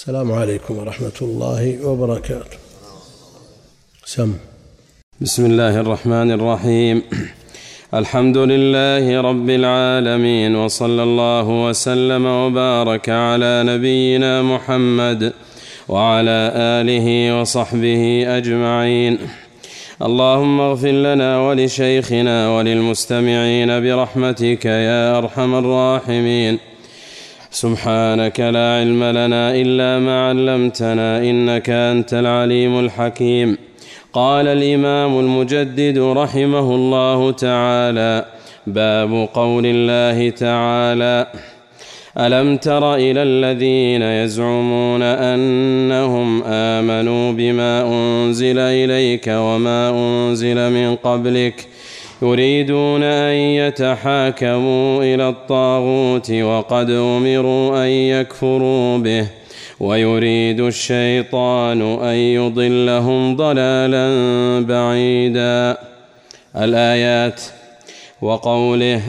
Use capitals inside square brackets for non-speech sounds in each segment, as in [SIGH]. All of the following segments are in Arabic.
السلام عليكم ورحمة الله وبركاته. سم. بسم الله الرحمن الرحيم. الحمد لله رب العالمين وصلى الله وسلم وبارك على نبينا محمد وعلى آله وصحبه أجمعين. اللهم اغفر لنا ولشيخنا وللمستمعين برحمتك يا أرحم الراحمين. سبحانك لا علم لنا إلا ما علمتنا إنك أنت العليم الحكيم. قال الإمام المجدد رحمه الله تعالى باب قول الله تعالى ألم تر إلى الذين يزعمون أنهم آمنوا بما أنزل إليك وما أنزل من قبلك يريدون أن يتحاكموا إلى الطاغوت وقد أمروا أن يكفروا به ويريد الشيطان أن يضلهم ضلالا بعيدا. الآيات وقوله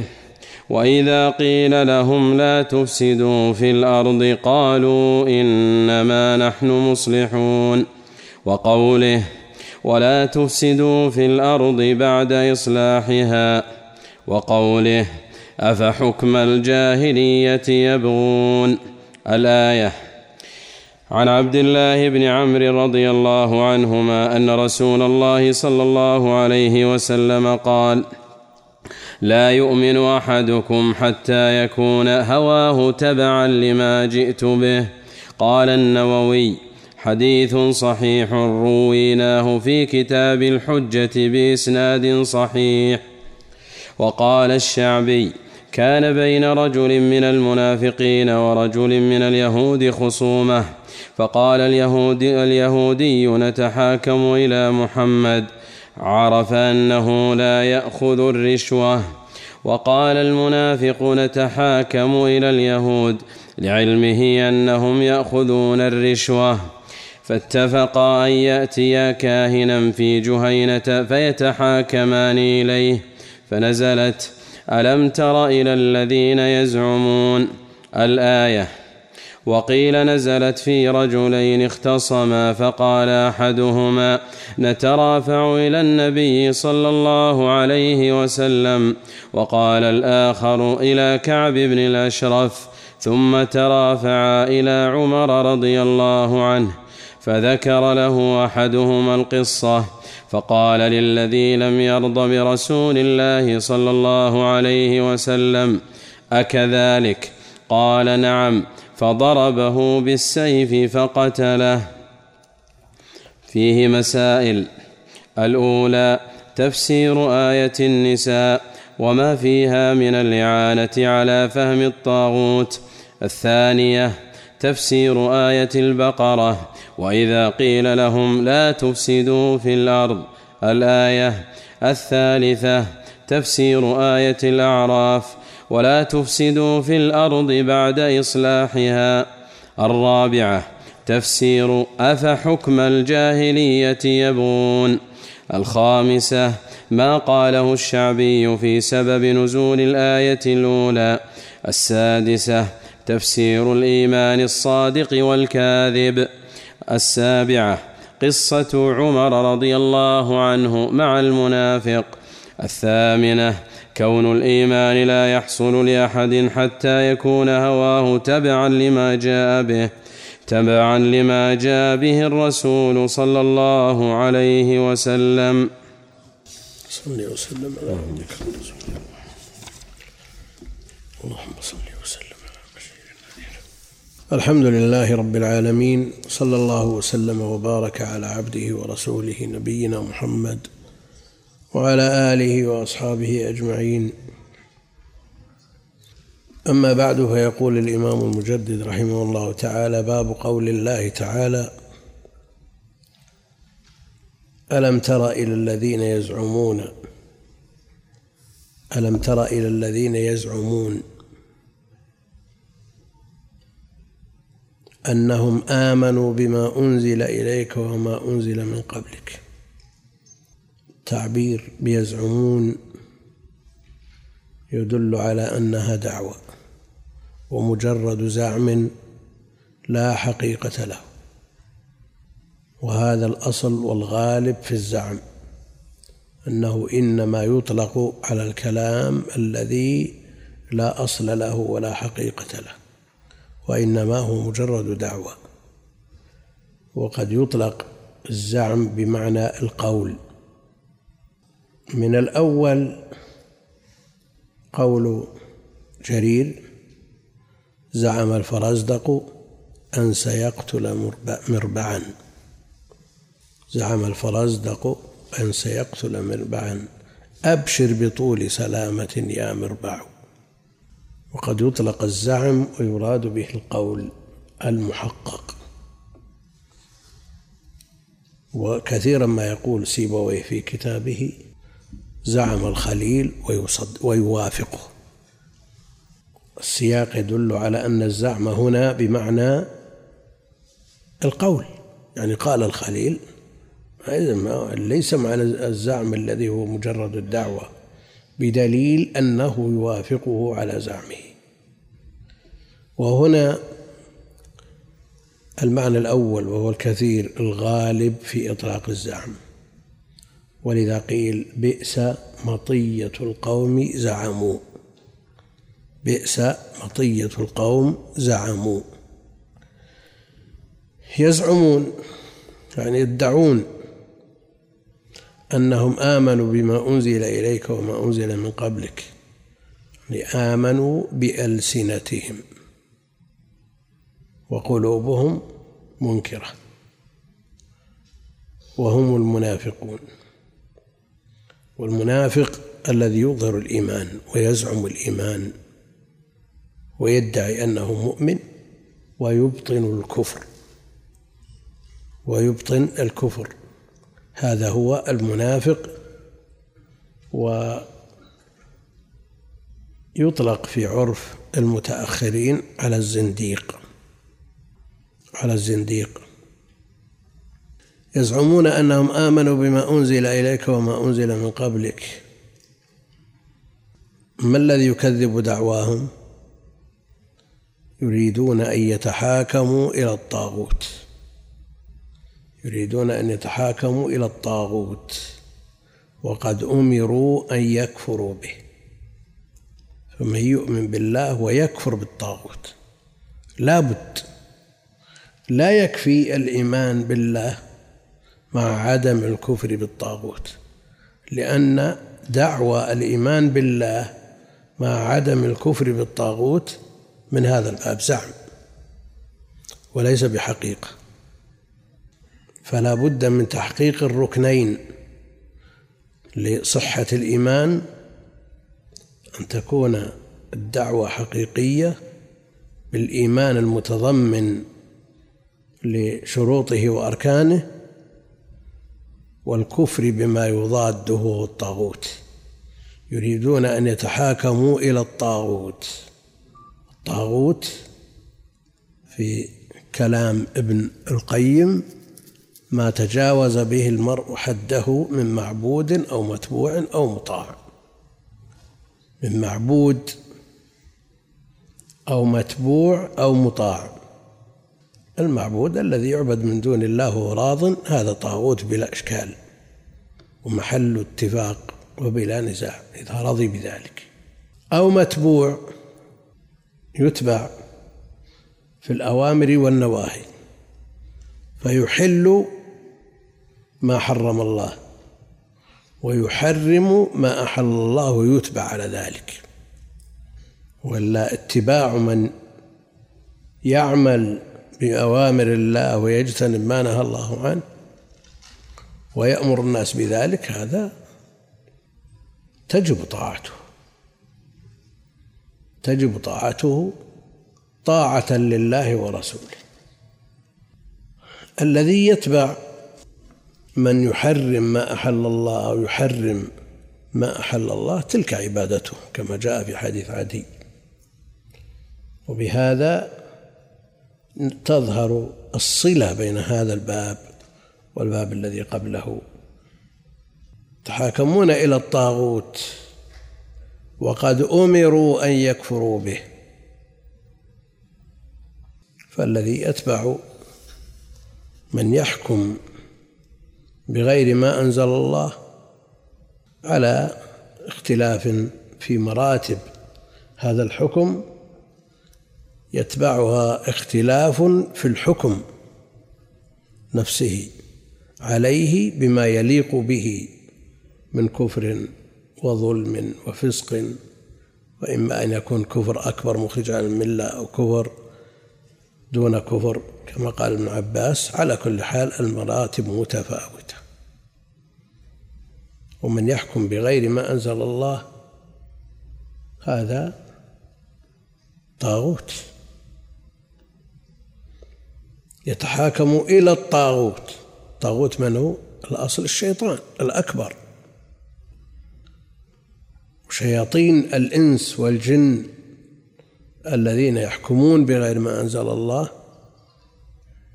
وإذا قيل لهم لا تفسدوا في الأرض قالوا إنما نحن مصلحون. وقوله ولا تفسدوا في الأرض بعد إصلاحها وقوله أفحكم الجاهلية يبغون الآية عن عبد الله بن عمرو رضي الله عنهما أن رسول الله صلى الله عليه وسلم قال لا يؤمن أحدكم حتى يكون هواه تبعا لما جئت به. قال النووي حديث صحيح رويناه في كتاب الحجة بإسناد صحيح. وقال الشعبي كان بين رجل من المنافقين ورجل من اليهود خصومة فقال اليهودي, اليهودي نتحاكم إلى محمد عرف أنه لا يأخذ الرشوة. وقال المنافق نتحاكم إلى اليهود لعلمه أنهم يأخذون الرشوة. فاتفقا أن يأتيا كاهنا في جهينة فيتحاكمان إليه. فنزلت ألم تر إلى الذين يزعمون؟ الآية وقيل نزلت في رجلين اختصما فقال أحدهما نترافع إلى النبي صلى الله عليه وسلم. وقال الآخر إلى كعب بن الأشرف. ثم ترافعا إلى عمر رضي الله عنه. فذكر له أحدهما القصة فقال للذي لم يرض برسول الله صلى الله عليه وسلم أكذلك؟ قال نعم فضربه بالسيف فقتله. فيه مسائل. الأولى تفسير آية النساء وما فيها من الإعانة على فهم الطاغوت. الثانية تفسير آية البقرة. وإذا قيل لهم لا تفسدوا في الأرض الآية الثالثة تفسير آية الأعراف ولا تفسدوا في الأرض بعد إصلاحها. الرابعة تفسير افحكم الجاهلية يبغون الخامسة ما قاله الشعبي في سبب نزول الآية الأولى. السادسة تفسير الإيمان الصادق والكاذب. السابعة قصة عمر رضي الله عنه مع المنافق. الثامنة كون الإيمان لا يحصل لأحد حتى يكون هواه تبعا لما جاء به تبعا لما جاء به الرسول صلى الله عليه وسلم. صل وسلم على عبدك اللهم صل الحمد لله رب العالمين صلى الله وسلم وبارك على عبده ورسوله نبينا محمد وعلى آله وأصحابه أجمعين. أما بعد فيقول الإمام المجدد رحمه الله تعالى باب قول الله تعالى ألم تر إلى الذين يزعمون؟ ألم تر إلى الذين يزعمون؟ أنهم آمنوا بما أنزل إليك وما أنزل من قبلك. تعبير بيزعمون يدل على أنها دعوة ومجرد زعم لا حقيقة له. وهذا الأصل والغالب في الزعم أنه إنما يطلق على الكلام الذي لا أصل له ولا حقيقة له. وإنما هو مجرد دعوة. وقد يطلق الزعم بمعنى القول. من الأول قول جرير زعم الفرزدق أن سيقتل مربعا. زعم الفرزدق أن سيقتل مربعا. أبشر بطول سلامة يا مربع. وقد يطلق الزعم ويراد به القول المحقق. وكثيرا ما يقول سيبويه في كتابه زعم الخليل ويصد ويوافقه. السياق يدل على أن الزعم هنا بمعنى القول. يعني قال الخليل ليس معنى الزعم الذي هو مجرد الدعوة بدليل أنه يوافقه على زعمه. وهنا المعنى الأول وهو الكثير الغالب في إطلاق الزعم. ولذا قيل بئس مطية القوم زعموا. بئس مطية القوم زعموا. يزعمون يعني يدعون أنهم آمنوا بما أنزل إليك وما أنزل من قبلك. يعني آمنوا بألسنتهم. وقلوبهم منكرة. وهم المنافقون. والمنافق الذي يظهر الإيمان ويزعم الإيمان ويدعي أنه مؤمن ويبطن الكفر. ويبطن الكفر. هذا هو المنافق ويطلق في عرف المتأخرين على الزنديق على الزنديق. يزعمون أنهم آمنوا بما أنزل إليك وما أنزل من قبلك. ما الذي يكذب دعواهم؟ يريدون أن يتحاكموا إلى الطاغوت. يريدون أن يتحاكموا إلى الطاغوت وقد أمروا أن يكفروا به. فمن يؤمن بالله ويكفر بالطاغوت لا بد لا يكفي الإيمان بالله مع عدم الكفر بالطاغوت لأن دعوى الإيمان بالله مع عدم الكفر بالطاغوت من هذا الباب زعم وليس بحقيقة. فلا بد من تحقيق الركنين لصحة الإيمان أن تكون الدعوة حقيقية بالإيمان المتضمن لشروطه وأركانه والكفر بما يضاده الطاغوت. يريدون أن يتحاكموا إلى الطاغوت. الطاغوت في كلام ابن القيم ما تجاوز به المرء حده من معبود أو متبوع أو مطاع. من معبود أو متبوع أو مطاع. المعبود الذي يعبد من دون الله وهو راض هذا طاغوت بلا إشكال ومحل اتفاق وبلا نزاع إذا رضي بذلك. أو متبوع يتبع في الأوامر والنواهي فيحل ما حرم الله ويحرم ما أحل الله ويتبع على ذلك. ولا اتباع من يعمل بأوامر الله ويجتنب ما نهى الله عنه ويأمر الناس بذلك هذا تجب طاعته. تجب طاعته طاعة لله ورسوله. الذي يتبع من يحرم ما أحل الله أو يحرم ما أحل الله تلك عبادته كما جاء في حديث عدي. وبهذا تظهر الصلة بين هذا الباب والباب الذي قبله. تحاكمون إلى الطاغوت وقد أمروا أن يكفروا به. فالذي يتبع من يحكم بغير ما أنزل الله على اختلاف في مراتب. هذا الحكم يتبعها اختلاف في الحكم نفسه عليه بما يليق به من كفر وظلم وفسق وإما أن يكون كفر أكبر مخرج عن الملة أو كفر دون كفر كما قال ابن عباس على كل حال المراتب متفاوتة. ومن يحكم بغير ما أنزل الله هذا طاغوت. يتحاكم إلى الطاغوت. طاغوت من هو؟ الأصل الشيطان الأكبر. شياطين الإنس والجن الذين يحكمون بغير ما أنزل الله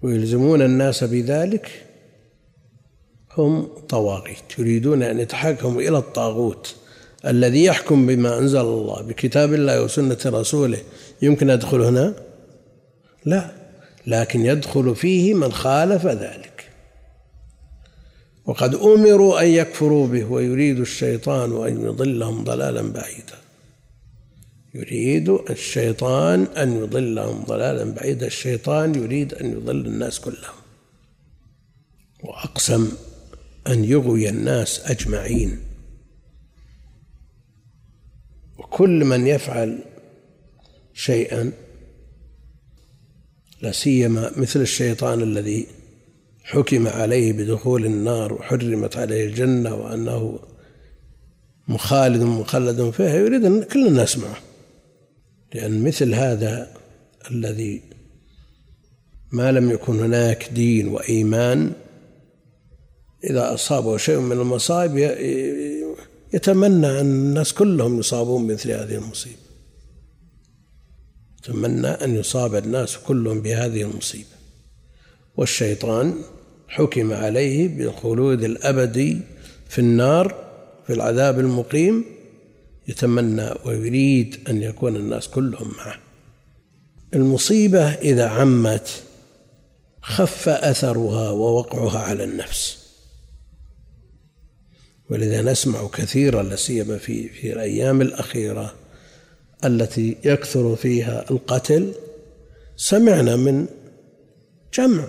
ويلزمون الناس بذلك هم طواغيت يريدون أن يتحكموا إلى الطاغوت الذي يحكم بما أنزل الله بكتاب الله وسنة رسوله. يمكن أدخل هنا؟ لا لكن يدخل فيه من خالف ذلك. وقد أمروا أن يكفروا به ويريد الشيطان أن يضلهم ضلالا بعيدا. يريد الشيطان أن يضلهم ضلالا بعيدا. الشيطان يريد أن يضل الناس كلهم. وأقسم أن يغوي الناس أجمعين. وكل من يفعل شيئا لا سيما مثل الشيطان الذي حكم عليه بدخول النار وحرمت عليه الجنة وأنه مخالد مخلد فيها يريد أن كل الناس معه. لأن مثل هذا الذي ما لم يكن هناك دين وإيمان إذا أصابه شيء من المصائب يتمنى أن الناس كلهم يصابون بمثل هذه المصيبة. يتمنى أن يصاب الناس كلهم بهذه المصيبة. والشيطان حكم عليه بالخلود الأبدي في النار في العذاب المقيم. يتمنى ويريد أن يكون الناس كلهم معه. المصيبة إذا عمت خف أثرها ووقعها على النفس. ولذا نسمع كثيرا لا سيما في في الأيام الأخيرة التي يكثر فيها القتل سمعنا من جمع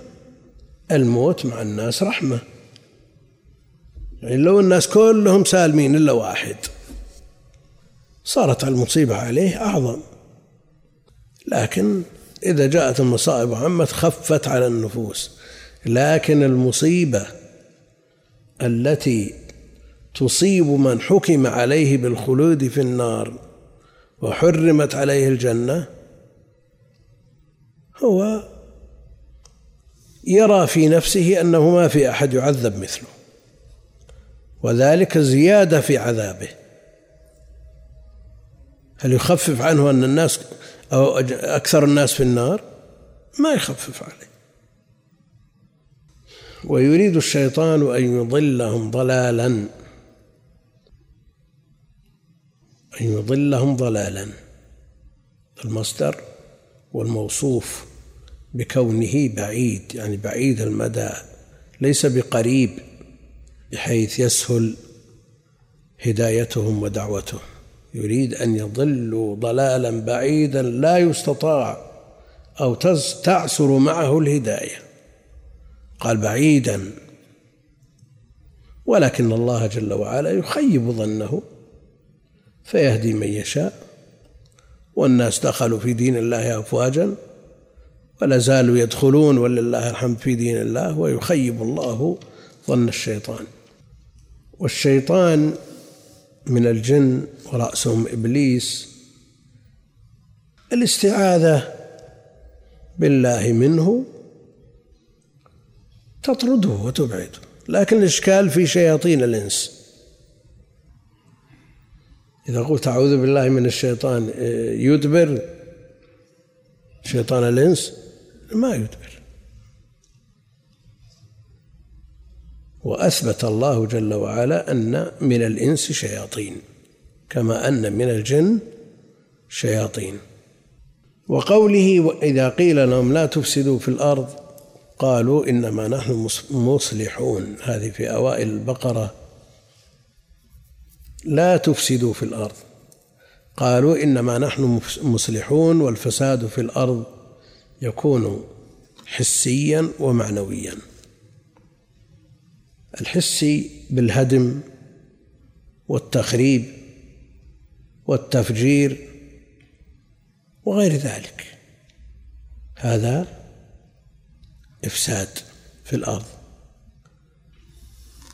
الموت مع الناس رحمة. يعني لو الناس كلهم سالمين إلا واحد صارت المصيبة عليه أعظم. لكن إذا جاءت المصائب عمت خفت على النفوس لكن المصيبة التي تصيب من حكم عليه بالخلود في النار وحرمت عليه الجنة هو يرى في نفسه أنه ما في أحد يعذب مثله وذلك زيادة في عذابه. هل يخفف عنه أن الناس أو أكثر الناس في النار؟ ما يخفف عليه. ويريد الشيطان أن يضلهم ضلالا. أن يضلهم ضلالا. المصدر والموصوف بكونه بعيد يعني بعيد المدى ليس بقريب بحيث يسهل هدايتهم ودعوتهم. يريد أن يضلوا ضلالا بعيدا لا يستطاع أو تعسر معه الهداية. قال بعيدا. ولكن الله جل وعلا يخيب ظنه. فيهدي من يشاء. والناس دخلوا في دين الله أفواجا ولا زالوا يدخلون ولله الحمد في دين الله ويخيب الله ظن الشيطان. والشيطان من الجن ورأسهم إبليس. الاستعاذة بالله منه تطرده وتبعده لكن الإشكال في شياطين الإنس. إذا قلت أعوذ بالله من الشيطان آه، يدبر. شيطان الإنس ما يدبر. وأثبت الله جل وعلا أن من الإنس شياطين كما أن من الجن شياطين. وقوله إذا قيل لهم لا تفسدوا في الأرض قالوا إنما نحن مصلحون. هذه في أوائل البقرة. لا تفسدوا في الأرض. قالوا إنما نحن مصلحون والفساد في الأرض يكون حسيا ومعنويا. الحسي بالهدم والتخريب والتفجير وغير ذلك. هذا إفساد في الأرض.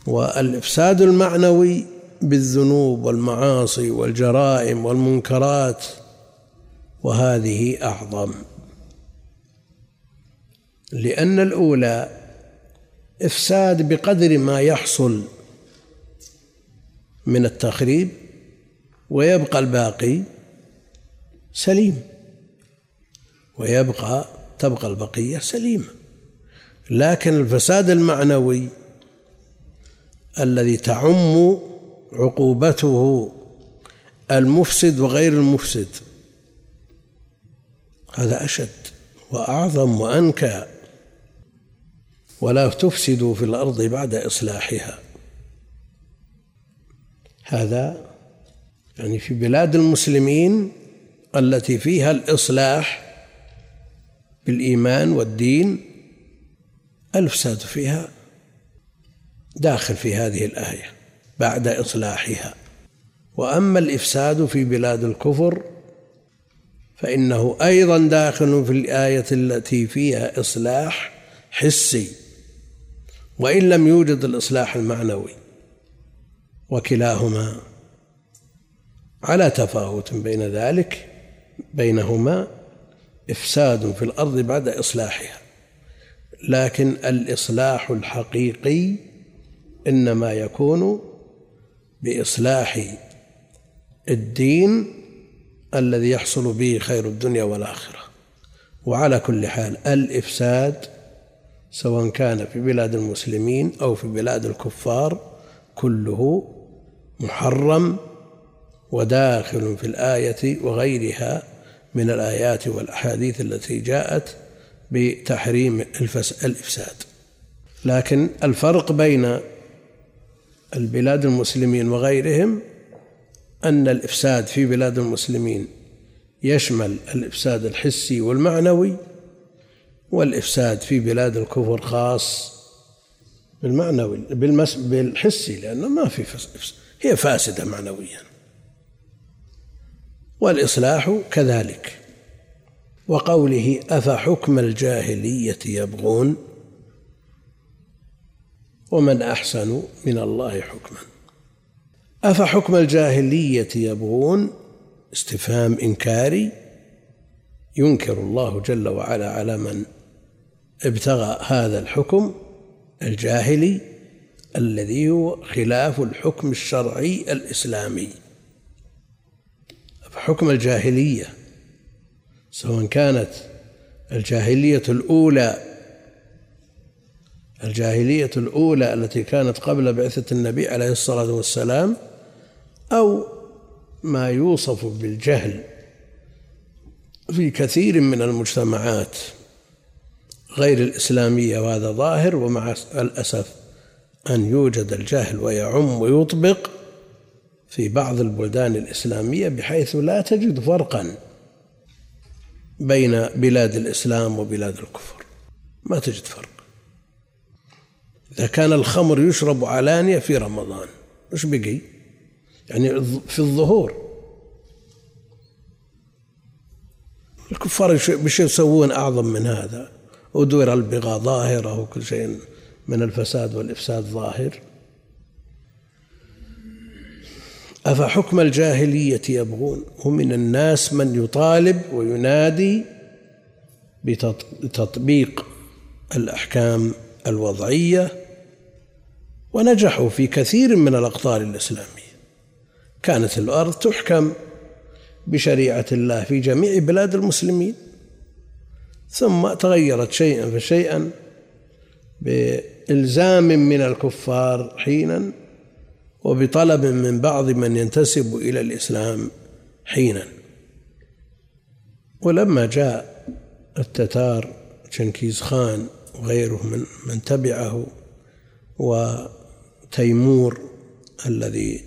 والإفساد المعنوي بالذنوب والمعاصي والجرائم والمنكرات وهذه أعظم. لأن الأولى إفساد بقدر ما يحصل من التخريب ويبقى الباقي سليم ويبقى تبقى البقية سليمة. لكن الفساد المعنوي الذي تعم عقوبته المفسد وغير المفسد. هذا أشد وأعظم وأنكى. ولا تفسدوا في الأرض بعد إصلاحها. هذا يعني في بلاد المسلمين التي فيها الإصلاح بالإيمان والدين الفساد فيها داخل في هذه الآية. بعد إصلاحها. وأما الإفساد في بلاد الكفر فإنه أيضا داخل في الآية التي فيها إصلاح حسي وإن لم يوجد الإصلاح المعنوي. وكلاهما على تفاوت بين ذلك بينهما إفساد في الأرض بعد إصلاحها. لكن الإصلاح الحقيقي إنما يكون بإصلاح الدين الذي يحصل به خير الدنيا والآخرة. وعلى كل حال الإفساد سواء كان في بلاد المسلمين أو في بلاد الكفار كله محرم وداخل في الآية وغيرها من الآيات والأحاديث التي جاءت بتحريم الإفساد. لكن الفرق بين البلاد المسلمين وغيرهم أن الإفساد في بلاد المسلمين يشمل الإفساد الحسي والمعنوي والإفساد في بلاد الكفر خاص بالمعنوي بالمس بالحسي لأنه ما في هي فاسدة معنويا. والإصلاح كذلك. وقوله أفحكم الجاهلية يبغون؟ ومن أحسن من الله حكما. أفحكم الجاهلية يبغون استفهام إنكاري؟ ينكر الله جل وعلا على من ابتغى هذا الحكم الجاهلي الذي هو خلاف الحكم الشرعي الإسلامي. حكم الجاهلية سواء كانت الجاهلية الأولى الجاهلية الأولى التي كانت قبل بعثة النبي عليه الصلاة والسلام أو ما يوصف بالجهل في كثير من المجتمعات غير الإسلامية وهذا ظاهر ومع الأسف أن يوجد الجهل ويعم ويطبق في بعض البلدان الإسلامية بحيث لا تجد فرقا بين بلاد الإسلام وبلاد الكفر. ما تجد فرق. إذا كان الخمر يشرب علانية في رمضان وش بقي؟ يعني في الظهور. الكفار بش يسوون أعظم من هذا. ودور البغاء ظاهرة وكل شيء من الفساد والإفساد ظاهر. أفحكم الجاهلية يبغون؟ ومن الناس من يطالب وينادي بتطبيق الأحكام الوضعية ونجحوا في كثير من الأقطار الإسلامية. كانت الأرض تحكم بشريعة الله في جميع بلاد المسلمين ثم تغيرت شيئا فشيئا بإلزام من الكفار حينا وبطلب من بعض من ينتسب إلى الإسلام حينا. ولما جاء التتار شنكيز خان وغيره من من تبعه وتيمور الذي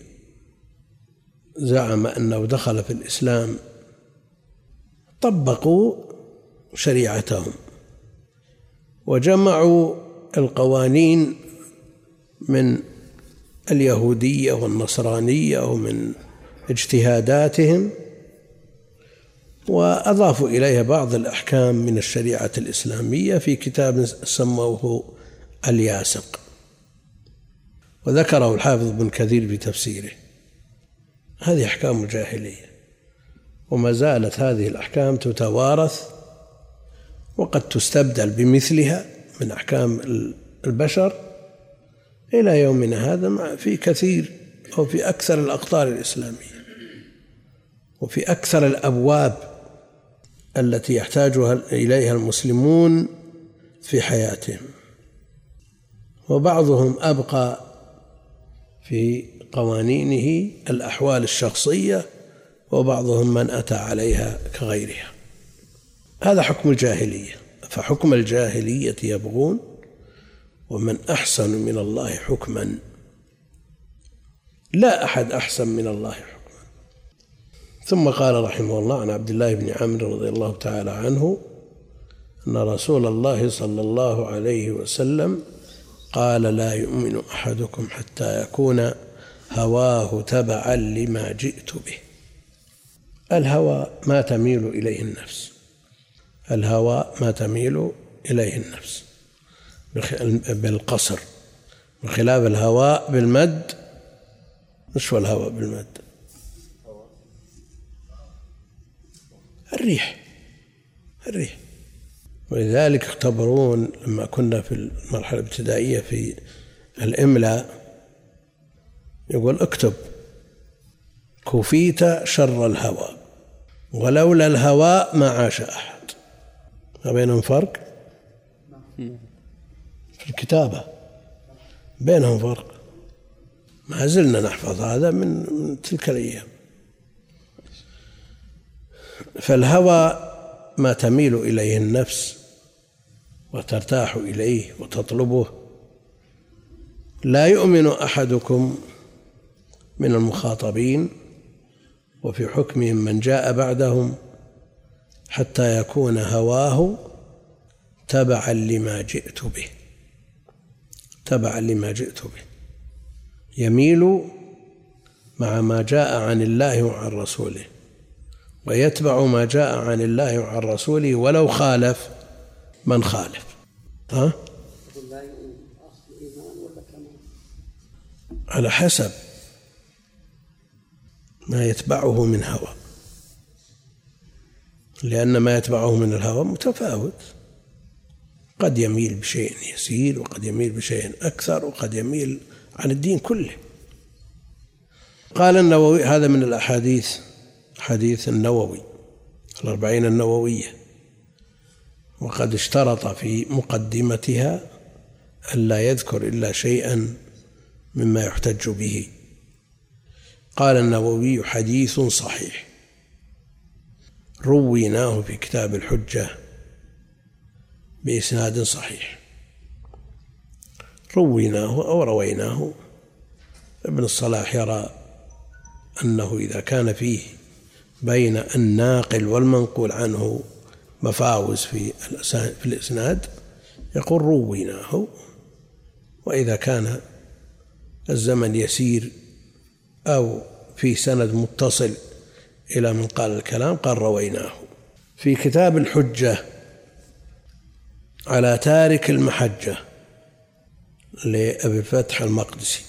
زعم أنه دخل في الإسلام طبقوا شريعتهم وجمعوا القوانين من اليهودية والنصرانية ومن اجتهاداتهم وأضافوا إليها بعض الأحكام من الشريعة الإسلامية في كتاب سموه الياسق. وذكره الحافظ بن كثير في تفسيره. هذه أحكام الجاهلية وما زالت هذه الأحكام تتوارث وقد تستبدل بمثلها من أحكام البشر إلى يومنا هذا في كثير أو في أكثر الأقطار الإسلامية وفي أكثر الأبواب التي يحتاجها إليها المسلمون في حياتهم. وبعضهم أبقى في قوانينه الأحوال الشخصية وبعضهم من أتى عليها كغيرها. هذا حكم الجاهلية. فحكم الجاهلية يبغون ومن أحسن من الله حكما. لا أحد أحسن من الله حكما. ثم قال رحمه الله عن عبد الله بن عمرو رضي الله تعالى عنه أن رسول الله صلى الله عليه وسلم قال لا يؤمن أحدكم حتى يكون هواه تبعا لما جئت به. الهوى ما تميل إليه النفس. الهوى ما تميل إليه النفس. بالقصر. بخلاف الهواء بالمد مش هو الهواء بالمد. الريح. الريح. ولذلك اختبرون لما كنا في المرحلة الابتدائية في الإملاء يقول اكتب كفيت شر الهوى ولولا الهواء ما عاش أحد ما بينهم فرق؟ في الكتابة بينهم فرق. ما زلنا نحفظ هذا من تلك الأيام. فالهوى ما تميل إليه النفس وترتاح إليه وتطلبه. لا يؤمن أحدكم من المخاطبين وفي حكمهم من جاء بعدهم حتى يكون هواه تبعا لما جئت به. تبعا لما جئت به. يميل مع ما جاء عن الله وعن رسوله. ويتبع ما جاء عن الله وعن رسوله ولو خالف من خالف. ها؟ على حسب ما يتبعه من هوى. لأن ما يتبعه من الهوى متفاوت. قد يميل بشيء يسير وقد يميل بشيء أكثر وقد يميل عن الدين كله. قال النووي هذا من الأحاديث حديث النووي الأربعين النووية. وقد اشترط في مقدمتها ألا يذكر إلا شيئا مما يحتج به. قال النووي حديث صحيح. رويناه في كتاب الحجة بإسناد صحيح. رويناه أو رويناه ابن الصلاح يرى أنه إذا كان فيه بين الناقل والمنقول عنه مفاوز في في الإسناد يقول رويناه وإذا كان الزمن يسير أو في سند متصل إلى من قال الكلام قال رويناه. في كتاب الحجة على تارك المحجة لأبي الفتح المقدسي.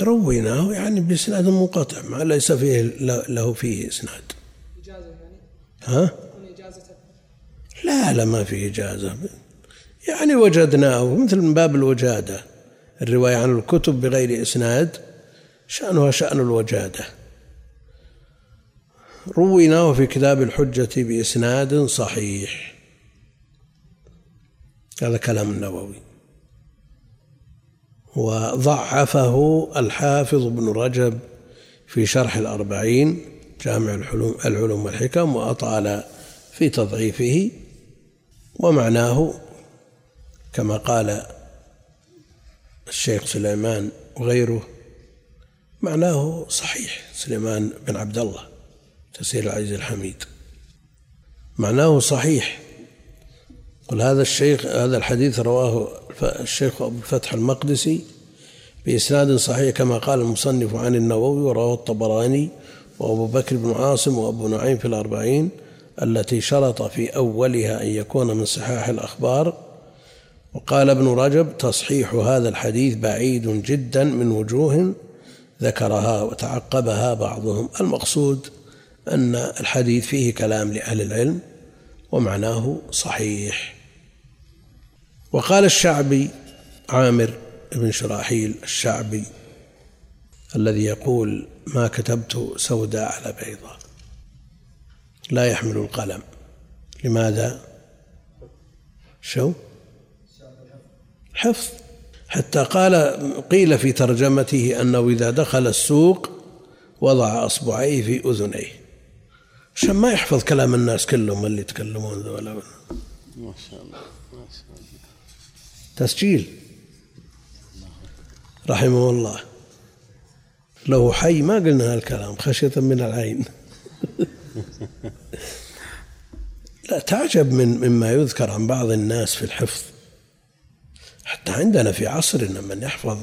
رويناه. يعني بإسناد منقطع ما ليس فيه له فيه إسناد. إجازة يعني؟ ها؟ لا لا ما في إجازة. يعني وجدناه مثل من باب الوجادة. الرواية عن الكتب بغير إسناد شأنها شأن الوجادة. رويناه في كتاب الحجة بإسناد صحيح. هذا كلام النووي. وضعفه الحافظ ابن رجب في شرح الأربعين جامع العلوم والحكم وأطال في تضعيفه ومعناه كما قال الشيخ سليمان وغيره معناه صحيح سليمان بن عبد الله تسير العزيز الحميد. معناه صحيح. قل هذا الشيخ هذا الحديث رواه الشيخ أبو الفتح المقدسي بإسناد صحيح كما قال المصنف عن النووي ورواه الطبراني وأبو بكر بن عاصم وأبو نعيم في الأربعين التي شرط في أولها أن يكون من صحاح الأخبار. وقال ابن رجب تصحيح هذا الحديث بعيد جدا من وجوه ذكرها وتعقبها بعضهم. المقصود أن الحديث فيه كلام لأهل العلم ومعناه صحيح. وقال الشعبي عامر بن شراحيل الشعبي الذي يقول ما كتبت سوداء على بيضاء لا يحمل القلم. لماذا؟ شو؟ حفظ. حتى قال قيل في ترجمته أنه إذا دخل السوق وضع أصبعيه في أذنيه. عشان ما يحفظ كلام الناس كلهم اللي يتكلمون ذولا. ما شاء الله ما شاء الله. تسجيل. رحمه الله. لو حي ما قلنا هالكلام خشية من العين. [LAUGHS] لا تعجب من مما يذكر عن بعض الناس في الحفظ. حتى عندنا في عصرنا من يحفظ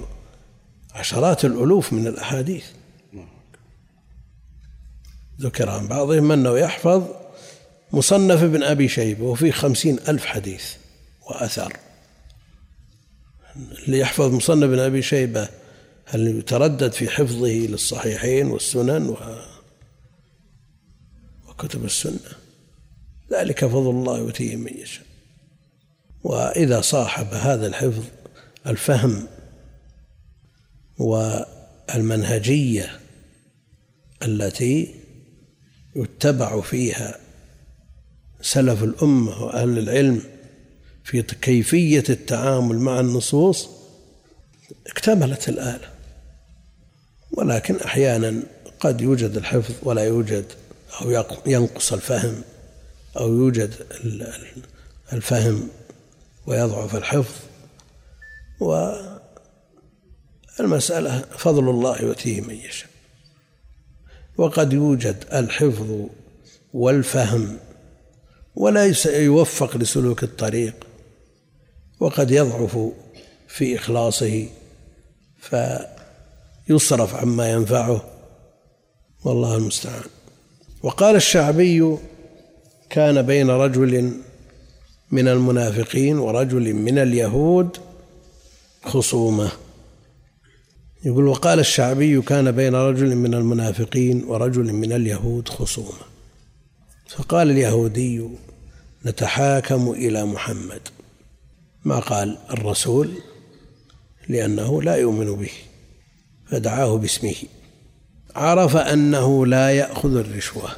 عشرات الألوف من الأحاديث. ذكر عن بعضهم أنه يحفظ مصنف ابن أبي شيبة وفيه خمسين ألف حديث وأثر. اللي يحفظ مصنف ابن أبي شيبة هل يتردد في حفظه للصحيحين والسنن و وكتب السنة؟ ذلك فضل الله يؤتيه من يشاء. وإذا صاحب هذا الحفظ الفهم والمنهجية التي يتبع فيها سلف الأمة وأهل العلم في كيفية التعامل مع النصوص اكتملت الآلة. ولكن أحيانا قد يوجد الحفظ ولا يوجد أو ينقص الفهم أو يوجد الفهم ويضعف الحفظ. والمسألة فضل الله يؤتيه من يشاء. وقد يوجد الحفظ والفهم ولا يوفق لسلوك الطريق. وقد يضعف في إخلاصه فيصرف عما ينفعه. والله المستعان. وقال الشعبي كان بين رجل من المنافقين ورجل من اليهود خصومة. يقول وقال الشعبي كان بين رجل من المنافقين ورجل من اليهود خصومة. فقال اليهودي نتحاكم إلى محمد. ما قال الرسول لأنه لا يؤمن به فدعاه باسمه. عرف أنه لا يأخذ الرشوة.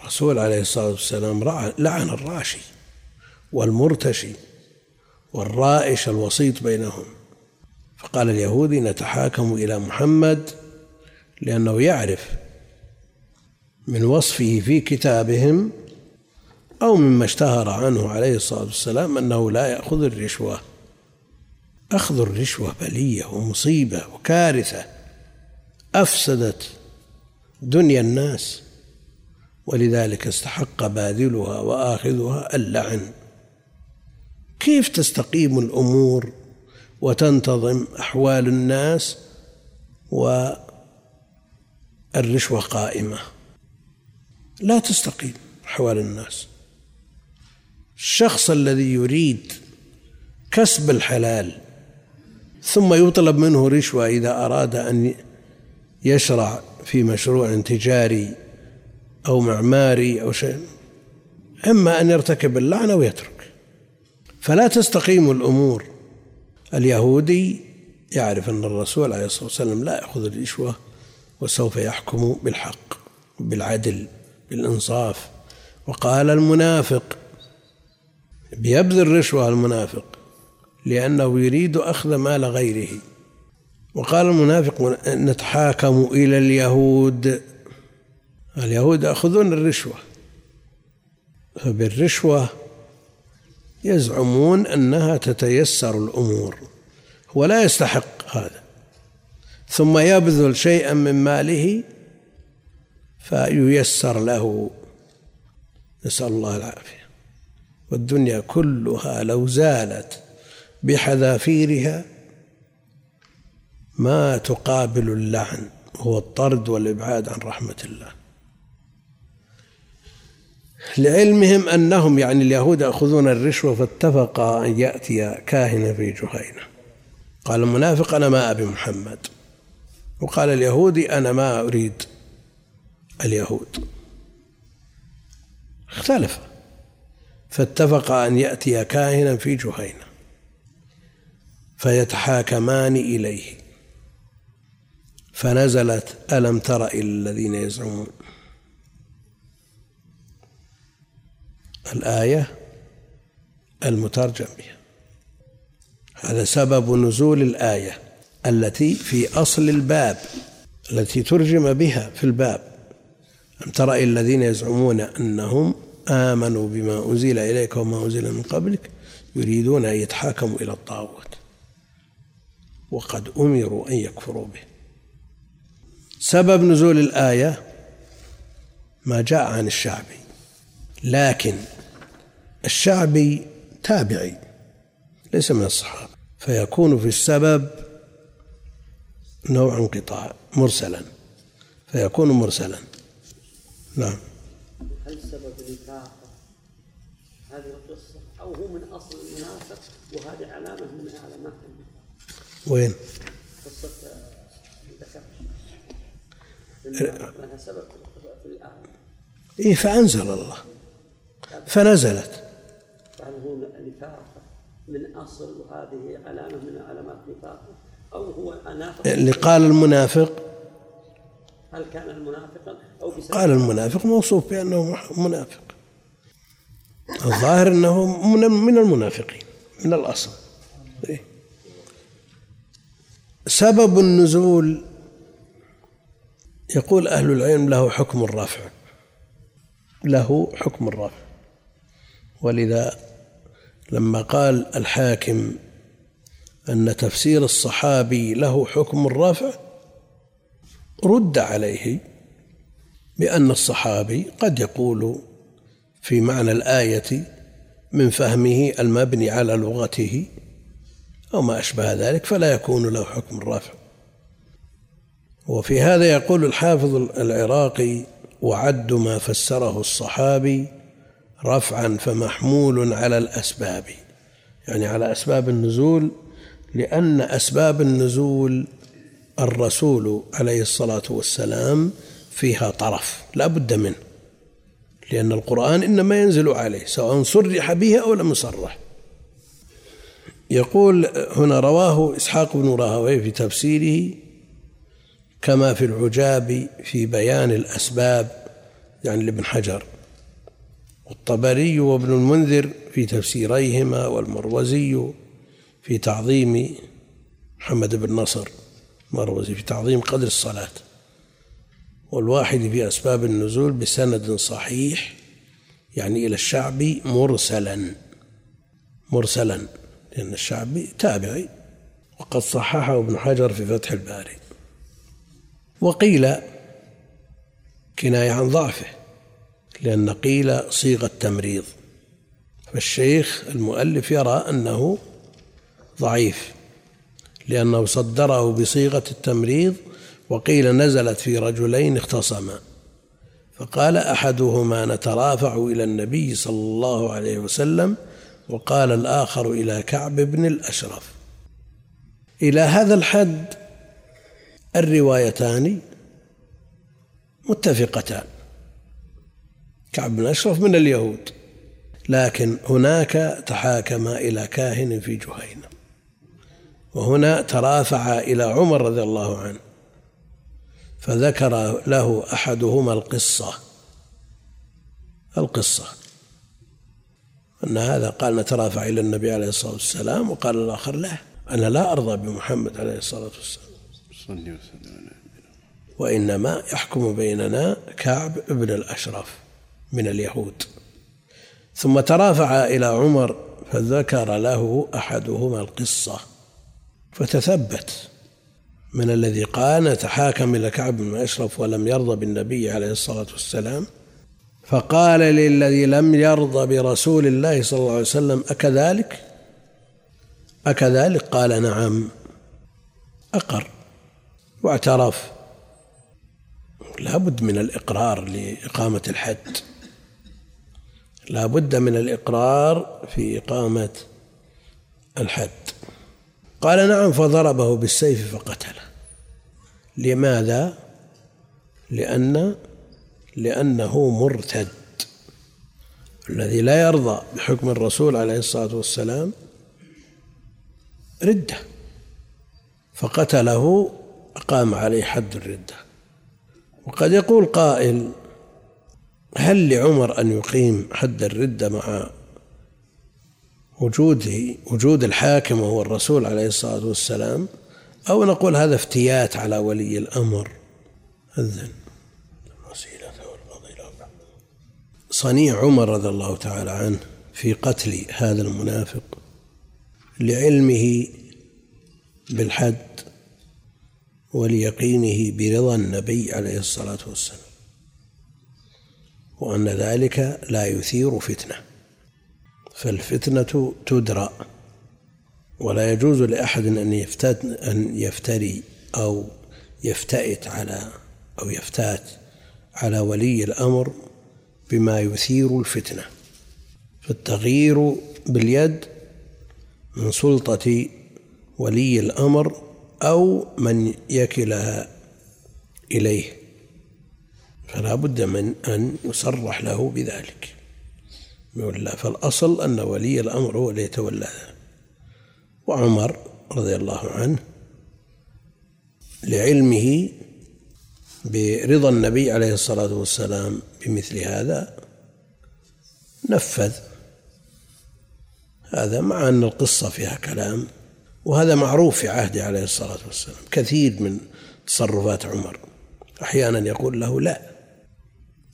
الرسول عليه الصلاة والسلام لعن الراشي والمرتشي والرائش الوسيط بينهم. فقال اليهودي نتحاكم إلى محمد لأنه يعرف من وصفه في كتابهم أو مما اشتهر عنه عليه الصلاة والسلام أنه لا يأخذ الرشوة. أخذ الرشوة بلية ومصيبة وكارثة. أفسدت دنيا الناس ولذلك استحق باذلها وآخذها اللعن. كيف تستقيم الأمور وتنتظم أحوال الناس والرشوة قائمة؟ لا تستقيم أحوال الناس. الشخص الذي يريد كسب الحلال ثم يطلب منه رشوة إذا أراد أن يشرع في مشروع تجاري أو معماري أو شيء إما أن يرتكب اللعنة ويترك فلا تستقيم الأمور. اليهودي يعرف أن الرسول عليه الصلاة والسلام لا يأخذ الرشوة وسوف يحكم بالحق بالعدل بالإنصاف. وقال المنافق بيبذل رشوة المنافق لأنه يريد أخذ مال غيره. وقال المنافق نتحاكم إلى اليهود. اليهود يأخذون الرشوة فبالرشوة يزعمون أنها تتيسر الأمور هو لا يستحق هذا. ثم يبذل شيئا من ماله فييسر له. نسأل الله العافية. والدنيا كلها لو زالت بحذافيرها ما تقابل اللعن هو الطرد والإبعاد عن رحمة الله. لعلمهم أنهم يعني اليهود يأخذون الرشوة فاتفقا أن يأتي كاهنا في جهينة. قال المنافق أنا ما أبي محمد. وقال اليهودي أنا ما أريد اليهود. اختلف. فاتفق أن يأتي كاهنا في جهينة فيتحاكمان إليه. فنزلت ألم تر إلى الذين يزعمون؟ الآية المترجم بها هذا سبب نزول الآية التي في أصل الباب التي ترجم بها في الباب. أم ترى الذين يزعمون أنهم آمنوا بما أنزل إليك وما أنزل من قبلك يريدون أن يتحاكموا إلى الطاغوت وقد أمروا أن يكفروا به. سبب نزول الآية ما جاء عن الشعبي لكن الشعبي تابعي ليس من الصحابة فيكون في السبب نوع انقطاع مرسلا فيكون مرسلا. نعم. هل سبب المنافق وهذه علامة من علامات وين؟ قصة لها سبب في الآية إيه فأنزل الله. فنزلت. فهل هو نفاق من أصل وهذه علامة من علامات نفاقه أو هو نافق اللي قال المنافق هل كان المنافقا أو بسبب قال المنافق موصوف بأنه منافق. الظاهر أنه من من المنافقين من الأصل. إيه؟ سبب النزول يقول أهل العلم له حكم الرفع له حكم الرفع ولذا لما قال الحاكم أن تفسير الصحابي له حكم الرفع رد عليه بأن الصحابي قد يقول في معنى الآية من فهمه المبني على لغته أو ما أشبه ذلك فلا يكون له حكم الرفع وفي هذا يقول الحافظ العراقي وعد ما فسره الصحابي رفعا فمحمول على الأسباب. يعني على أسباب النزول لأن أسباب النزول الرسول عليه الصلاة والسلام فيها طرف لا بد منه. لأن القرآن إنما ينزل عليه سواء صرح به أو لم يصرح. يقول هنا رواه إسحاق بن راهويه في تفسيره كما في العجاب في بيان الأسباب يعني لابن حجر. والطبري وابن المنذر في تفسيريهما والمروزي في تعظيم محمد بن نصر مروزي في تعظيم قدر الصلاة. والواحد في أسباب النزول بسند صحيح يعني إلى الشعبي مرسلا مرسلا لأن الشعبي تابعي. وقد صححه ابن حجر في فتح الباري. وقيل كناية عن ضعفه لأن قيل صيغة تمريض فالشيخ المؤلف يرى أنه ضعيف لأنه صدره بصيغة التمريض وقيل نزلت في رجلين اختصما. فقال أحدهما نترافع إلى النبي صلى الله عليه وسلم وقال الآخر إلى كعب بن الأشرف. إلى هذا الحد الروايتان متفقتان. كعب بن أشرف من اليهود لكن هناك تحاكم إلى كاهن في جهينة وهنا ترافع إلى عمر رضي الله عنه. فذكر له أحدهما القصة. القصة. أن هذا قال نترافع إلى النبي عليه الصلاة والسلام وقال الآخر لا أنا لا أرضى بمحمد عليه الصلاة والسلام. وإنما يحكم بيننا كعب بن الأشرف من اليهود. ثم ترافع إلى عمر فذكر له أحدهما القصة فتثبت. من الذي قال نتحاكم إلى كعب بن أشرف ولم يرضى بالنبي عليه الصلاة والسلام. فقال للذي لم يرضى برسول الله صلى الله عليه وسلم أكذلك؟ أكذلك؟ قال نعم. أقر واعترف. لا بد من الإقرار لإقامة الحد. لا بد من الإقرار في إقامة الحد. قال نعم فضربه بالسيف فقتله. لماذا؟ لأن لأنه مرتد الذي لا يرضى بحكم الرسول عليه الصلاة والسلام ردة. فقتله أقام عليه حد الردة. وقد يقول قائل هل لعمر أن يقيم حد الردة مع وجوده وجود الحاكم وهو الرسول عليه الصلاة والسلام أو نقول هذا افتيات على ولي الأمر. أذن صنيع عمر رضي الله تعالى عنه في قتل هذا المنافق لعلمه بالحد وليقينه برضا النبي عليه الصلاة والسلام وأن ذلك لا يثير فتنة. فالفتنة تدرى ولا يجوز لأحد أن يفتت أن يفتري أو يفتئت على أو يفتات على ولي الأمر بما يثير الفتنة. فالتغيير باليد من سلطة ولي الأمر أو من يكلها إليه فلا بد من أن يصرح له بذلك. لا فالأصل أن ولي الأمر هو اللي يتولى. وعمر رضي الله عنه لعلمه برضا النبي عليه الصلاة والسلام بمثل هذا نفذ هذا مع أن القصة فيها كلام وهذا معروف في عهده عليه الصلاة والسلام. كثير من تصرفات عمر أحيانا يقول له لا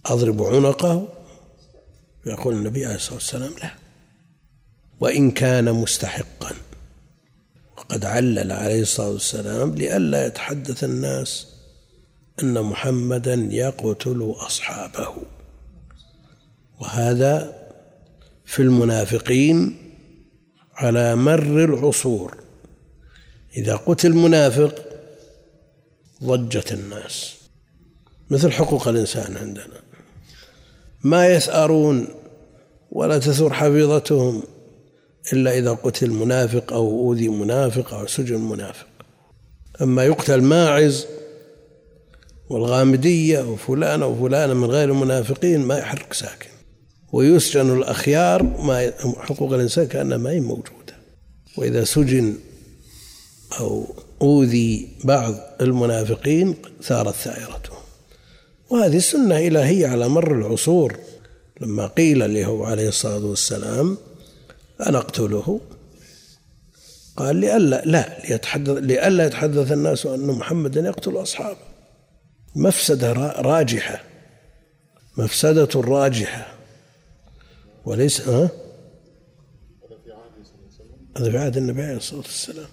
أضرب عنقه يقول النبي عليه الصلاة والسلام لا. وإن كان مستحقا. وقد علل عليه الصلاة والسلام لئلا يتحدث الناس أن محمدا يقتل أصحابه. وهذا في المنافقين على مر العصور. إذا قتل منافق ضجت الناس. مثل حقوق الإنسان عندنا. ما يثأرون ولا تثور حفيظتهم إلا إذا قتل منافق أو أوذي منافق أو سجن منافق. أما يقتل ماعز والغامدية وفلان وفلان من غير المنافقين ما يحرك ساكن. ويسجن الأخيار ما حقوق الإنسان كأنها ما هي موجودة. وإذا سجن أو أوذي بعض المنافقين ثارت ثائرتهم وهذه سنة إلهية على مر العصور. لما قيل له عليه الصلاة والسلام أنا أقتله. قال لئلا لا ليتحدث لئلا يتحدث الناس أن محمدا يقتل أصحابه. مفسدة راجحة. مفسدة راجحة. وليس ها؟ هذا في عهد النبي عليه الصلاة والسلام.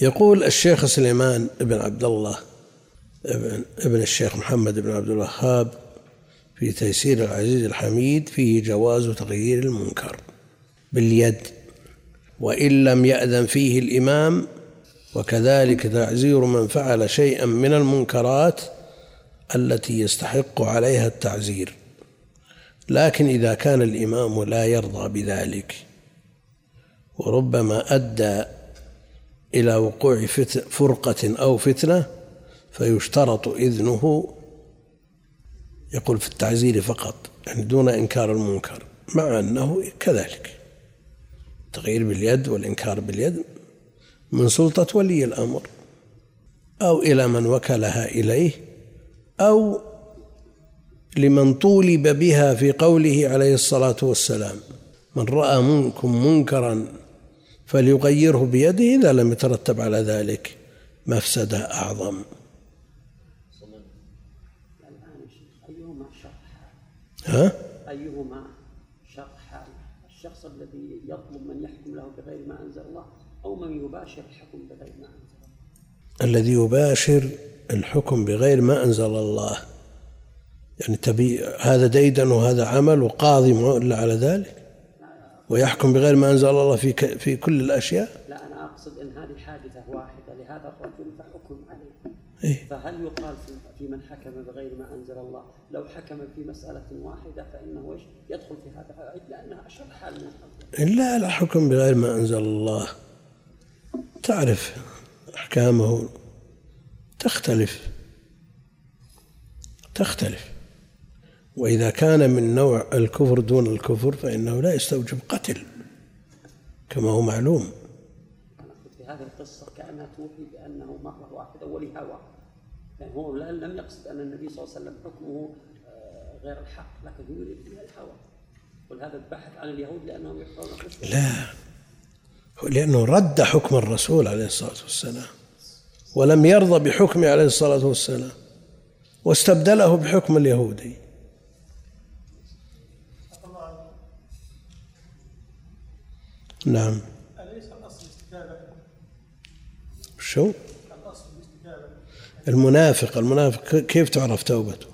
يقول الشيخ سليمان بن عبد الله ابن, ابن الشيخ محمد بن عبد الوهاب في تيسير العزيز الحميد فيه جواز تغيير المنكر باليد وإن لم يأذن فيه الإمام وكذلك تعزير من فعل شيئا من المنكرات التي يستحق عليها التعزير. لكن إذا كان الإمام لا يرضى بذلك وربما أدى إلى وقوع فرقة أو فتنة فيشترط إذنه يقول في التعزير فقط يعني دون إنكار المنكر مع أنه كذلك. تغيير باليد والإنكار باليد من سلطة ولي الأمر أو إلى من وكلها إليه أو لمن طولب بها في قوله عليه الصلاة والسلام من رأى منكم منكرا فليغيره بيده إذا لم يترتب على ذلك مفسدة أعظم أيهما شر ها؟ أيهما شر حال الشخص الذي يطلب من يحكم له بغير ما أنزل الله أو من يباشر الحكم بغير ما أنزل الله؟ الذي يباشر الحكم بغير ما أنزل الله. يعني تبي هذا ديدن وهذا عمل وقاضي إلا على ذلك؟ ويحكم بغير ما أنزل الله في في كل الأشياء؟ لا أنا أقصد أن هذه حادثة واحدة لهذا الرجل فحكم عليه. إيه؟ فهل يقال في من حكم بغير ما أنزل الله لو حكم في مسألة واحدة فإنه يدخل في هذا لأنها أشد حال من إلا لا حكم بغير ما أنزل الله. تعرف أحكامه تختلف. تختلف. وإذا كان من نوع الكفر دون الكفر فإنه لا يستوجب قتل. كما هو معلوم. في هذه القصة كأنها توحي بأنه مرة واحدة ولهوى. هو لم يقصد أن النبي صلى الله عليه وسلم حكمه آه، غير الحق لكن يريد بها الهوى ولهذا البحث عن اليهود لأنهم يقرون لا. لأنه رد حكم الرسول عليه الصلاة والسلام ولم يرضى بحكمه عليه الصلاة والسلام واستبدله بحكم اليهودي. نعم. أليس الأصل الاستتابة؟ شو؟ المنافق المنافق كيف تعرف توبته؟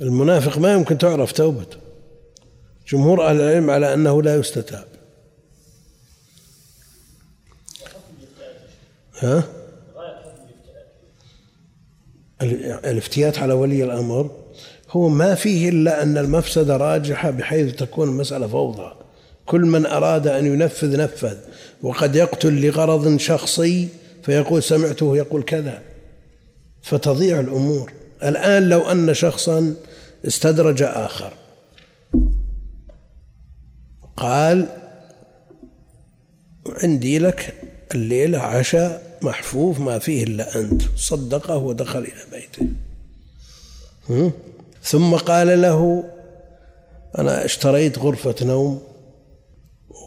المنافق ما يمكن تعرف توبته جمهور أهل العلم على أنه لا يستتاب ها؟ الافتيات على ولي الأمر هو ما فيه إلا أن المفسدة راجحة بحيث تكون المسألة فوضى كل من أراد أن ينفذ نفذ وقد يقتل لغرض شخصي فيقول سمعته يقول كذا. فتضيع الأمور. الآن لو أن شخصا استدرج آخر. قال عندي لك الليلة عشاء محفوف ما فيه إلا أنت. صدقه ودخل إلى بيته. ثم قال له أنا اشتريت غرفة نوم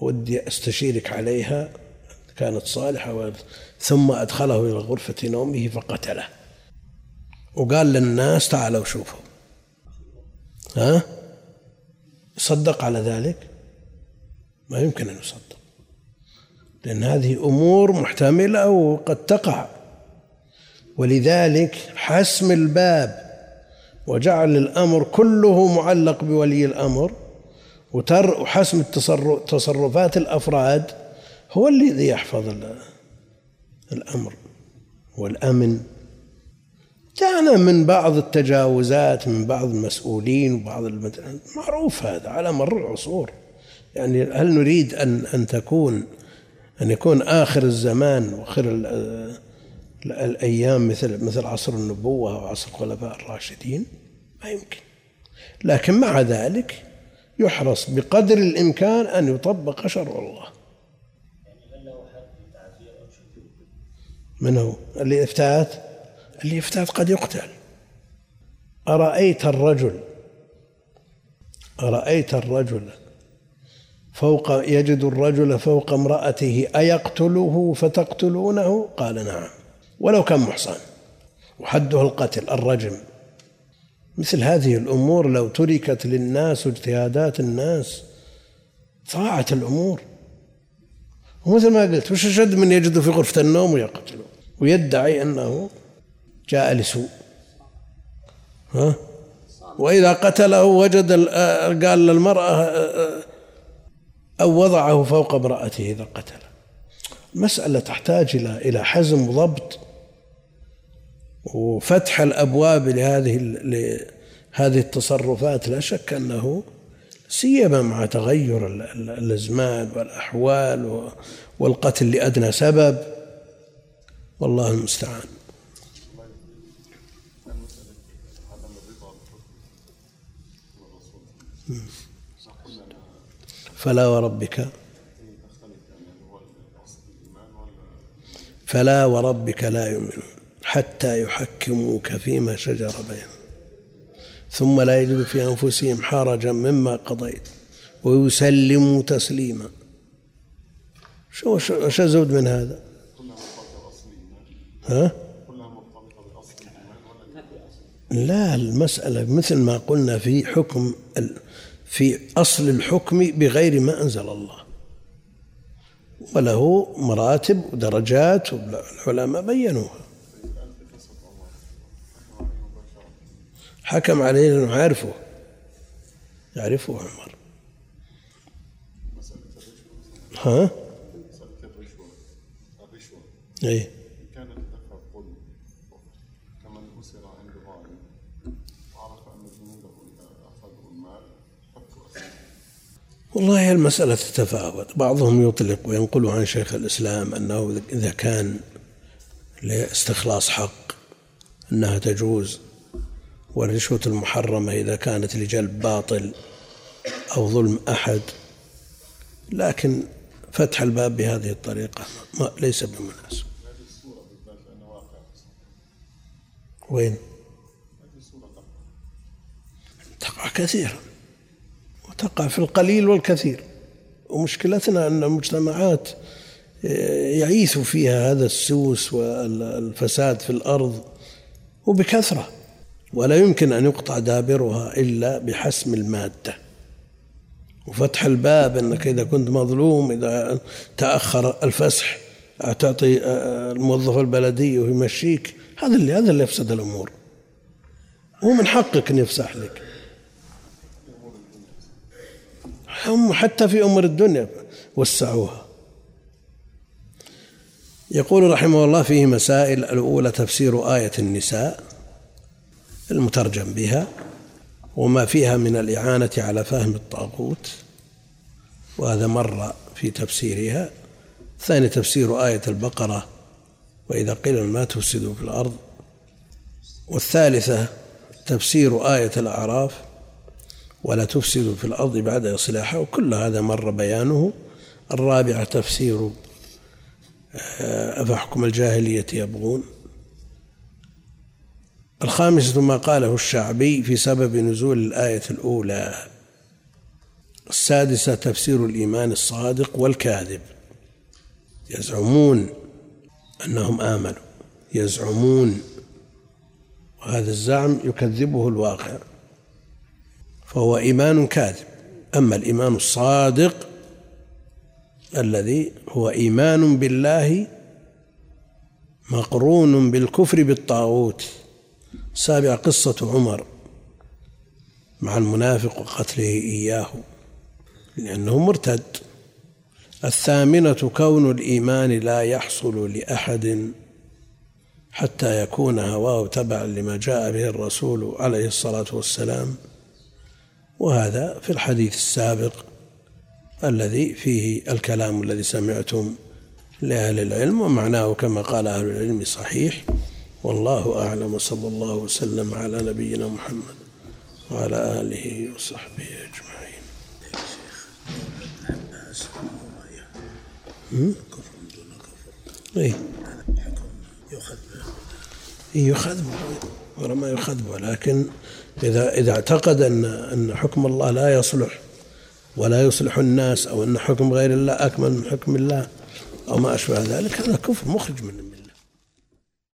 ودي أستشيرك عليها. كانت صالحة ثم أدخله إلى غرفة نومه فقتله. وقال للناس تعالوا شوفوا. ها؟ صدق على ذلك؟ ما يمكن أن يصدق. لأن هذه أمور محتملة وقد تقع. ولذلك حسم الباب وجعل الأمر كله معلق بولي الأمر. وحسم تصرفات الأفراد هو الذي يحفظ الأمر والأمن. جاءنا من بعض التجاوزات من بعض المسؤولين وبعض معروف هذا على مر العصور. يعني هل نريد أن أن تكون أن يكون آخر الزمان وآخر الأيام مثل مثل عصر النبوة وعصر الخلفاء الراشدين؟ ما يمكن. لكن مع ذلك يحرص بقدر الإمكان أن يطبق شرع الله. من هو؟ اللي افتات اللي افتات قد يقتل. أرأيت الرجل؟ أرأيت الرجل؟ فوق يجد الرجل فوق امرأته أيقتله فتقتلونه؟ قال نعم. ولو كان محصن. وحده القتل الرجم. مثل هذه الأمور لو تركت للناس واجتهادات الناس ضاعت الأمور. ومثل ما قلت وش أشد من يجد في غرفة النوم ويقتله؟ ويدعي أنه جاء لسوء. ها؟ وإذا قتله وجد قال للمرأة أو وضعه فوق امرأته إذا قتله. المسألة تحتاج إلى إلى حزم وضبط. وفتح الأبواب لهذه لهذه التصرفات لا شك أنه سيما مع تغير الأزمان والأحوال والقتل لأدنى سبب والله المستعان. فلا وربك فلا وربك لا يؤمنون. حتى يحكموك فيما شجر بينهم ثم لا يجدوا في أنفسهم حرجا مما قضيت ويسلموا تسليما شو شو أزود من هذا؟ ها؟ لا المسألة مثل ما قلنا في حكم في أصل الحكم بغير ما أنزل الله وله مراتب ودرجات والعلماء بينوها حكم عليه لأنه يعرفه يعرفه عمر. ها؟ اي الظلم كمن اسر عند وعرف ان جنوده والله المسألة تتفاوت. بعضهم يطلق وينقل عن شيخ الإسلام أنه إذا كان لاستخلاص حق أنها تجوز والرشوة المحرمة إذا كانت لجلب باطل أو ظلم أحد. لكن فتح الباب بهذه الطريقة ما ليس بمناسب. وين؟ تقع كثيرا. وتقع في القليل والكثير. ومشكلتنا أن المجتمعات يعيث فيها هذا السوس والفساد في الأرض. وبكثرة. ولا يمكن أن يقطع دابرها إلا بحسم المادة. وفتح الباب أنك إذا كنت مظلوم إذا تأخر الفسح تعطي الموظف البلدي ويمشيك هذا اللي هذا اللي يفسد الأمور. هو من حقك أن يفسح لك. هم حتى في أمور الدنيا وسعوها. يقول رحمه الله فيه مسائل الأولى تفسير آية النساء المترجم بها وما فيها من الإعانة على فهم الطاغوت وهذا مر في تفسيرها. ثاني تفسير آية البقرة وإذا قيل ما تفسدوا في الأرض. والثالثة تفسير آية الأعراف ولا تفسدوا في الأرض بعد إصلاحها. وكل هذا مر بيانه. الرابعة تفسير آه، أفحكم الجاهلية يبغون. الخامسة ما قاله الشعبي في سبب نزول الآية الأولى. السادسة تفسير الإيمان الصادق والكاذب. يزعمون أنهم آمنوا. يزعمون. وهذا الزعم يكذبه الواقع. فهو إيمان كاذب. أما الإيمان الصادق الذي هو إيمان بالله مقرون بالكفر بالطاغوت. سابع قصة عمر مع المنافق وقتله إياه لأنه مرتد. الثامنة كون الإيمان لا يحصل لأحد حتى يكون هواه تبعا لما جاء به الرسول عليه الصلاة والسلام. وهذا في الحديث السابق الذي فيه الكلام الذي سمعتم لأهل العلم ومعناه كما قال أهل العلم صحيح والله أعلم وصلى الله وسلم على نبينا محمد وعلى آله وصحبه أجمعين. كفر دون كفر يؤخذ به ما يؤخذ به لكن إذا إذا اعتقد أن أن حكم الله لا يصلح ولا يصلح الناس أو أن حكم غير الله أكمل من حكم الله أو ما أشبه ذلك هذا كفر مخرج من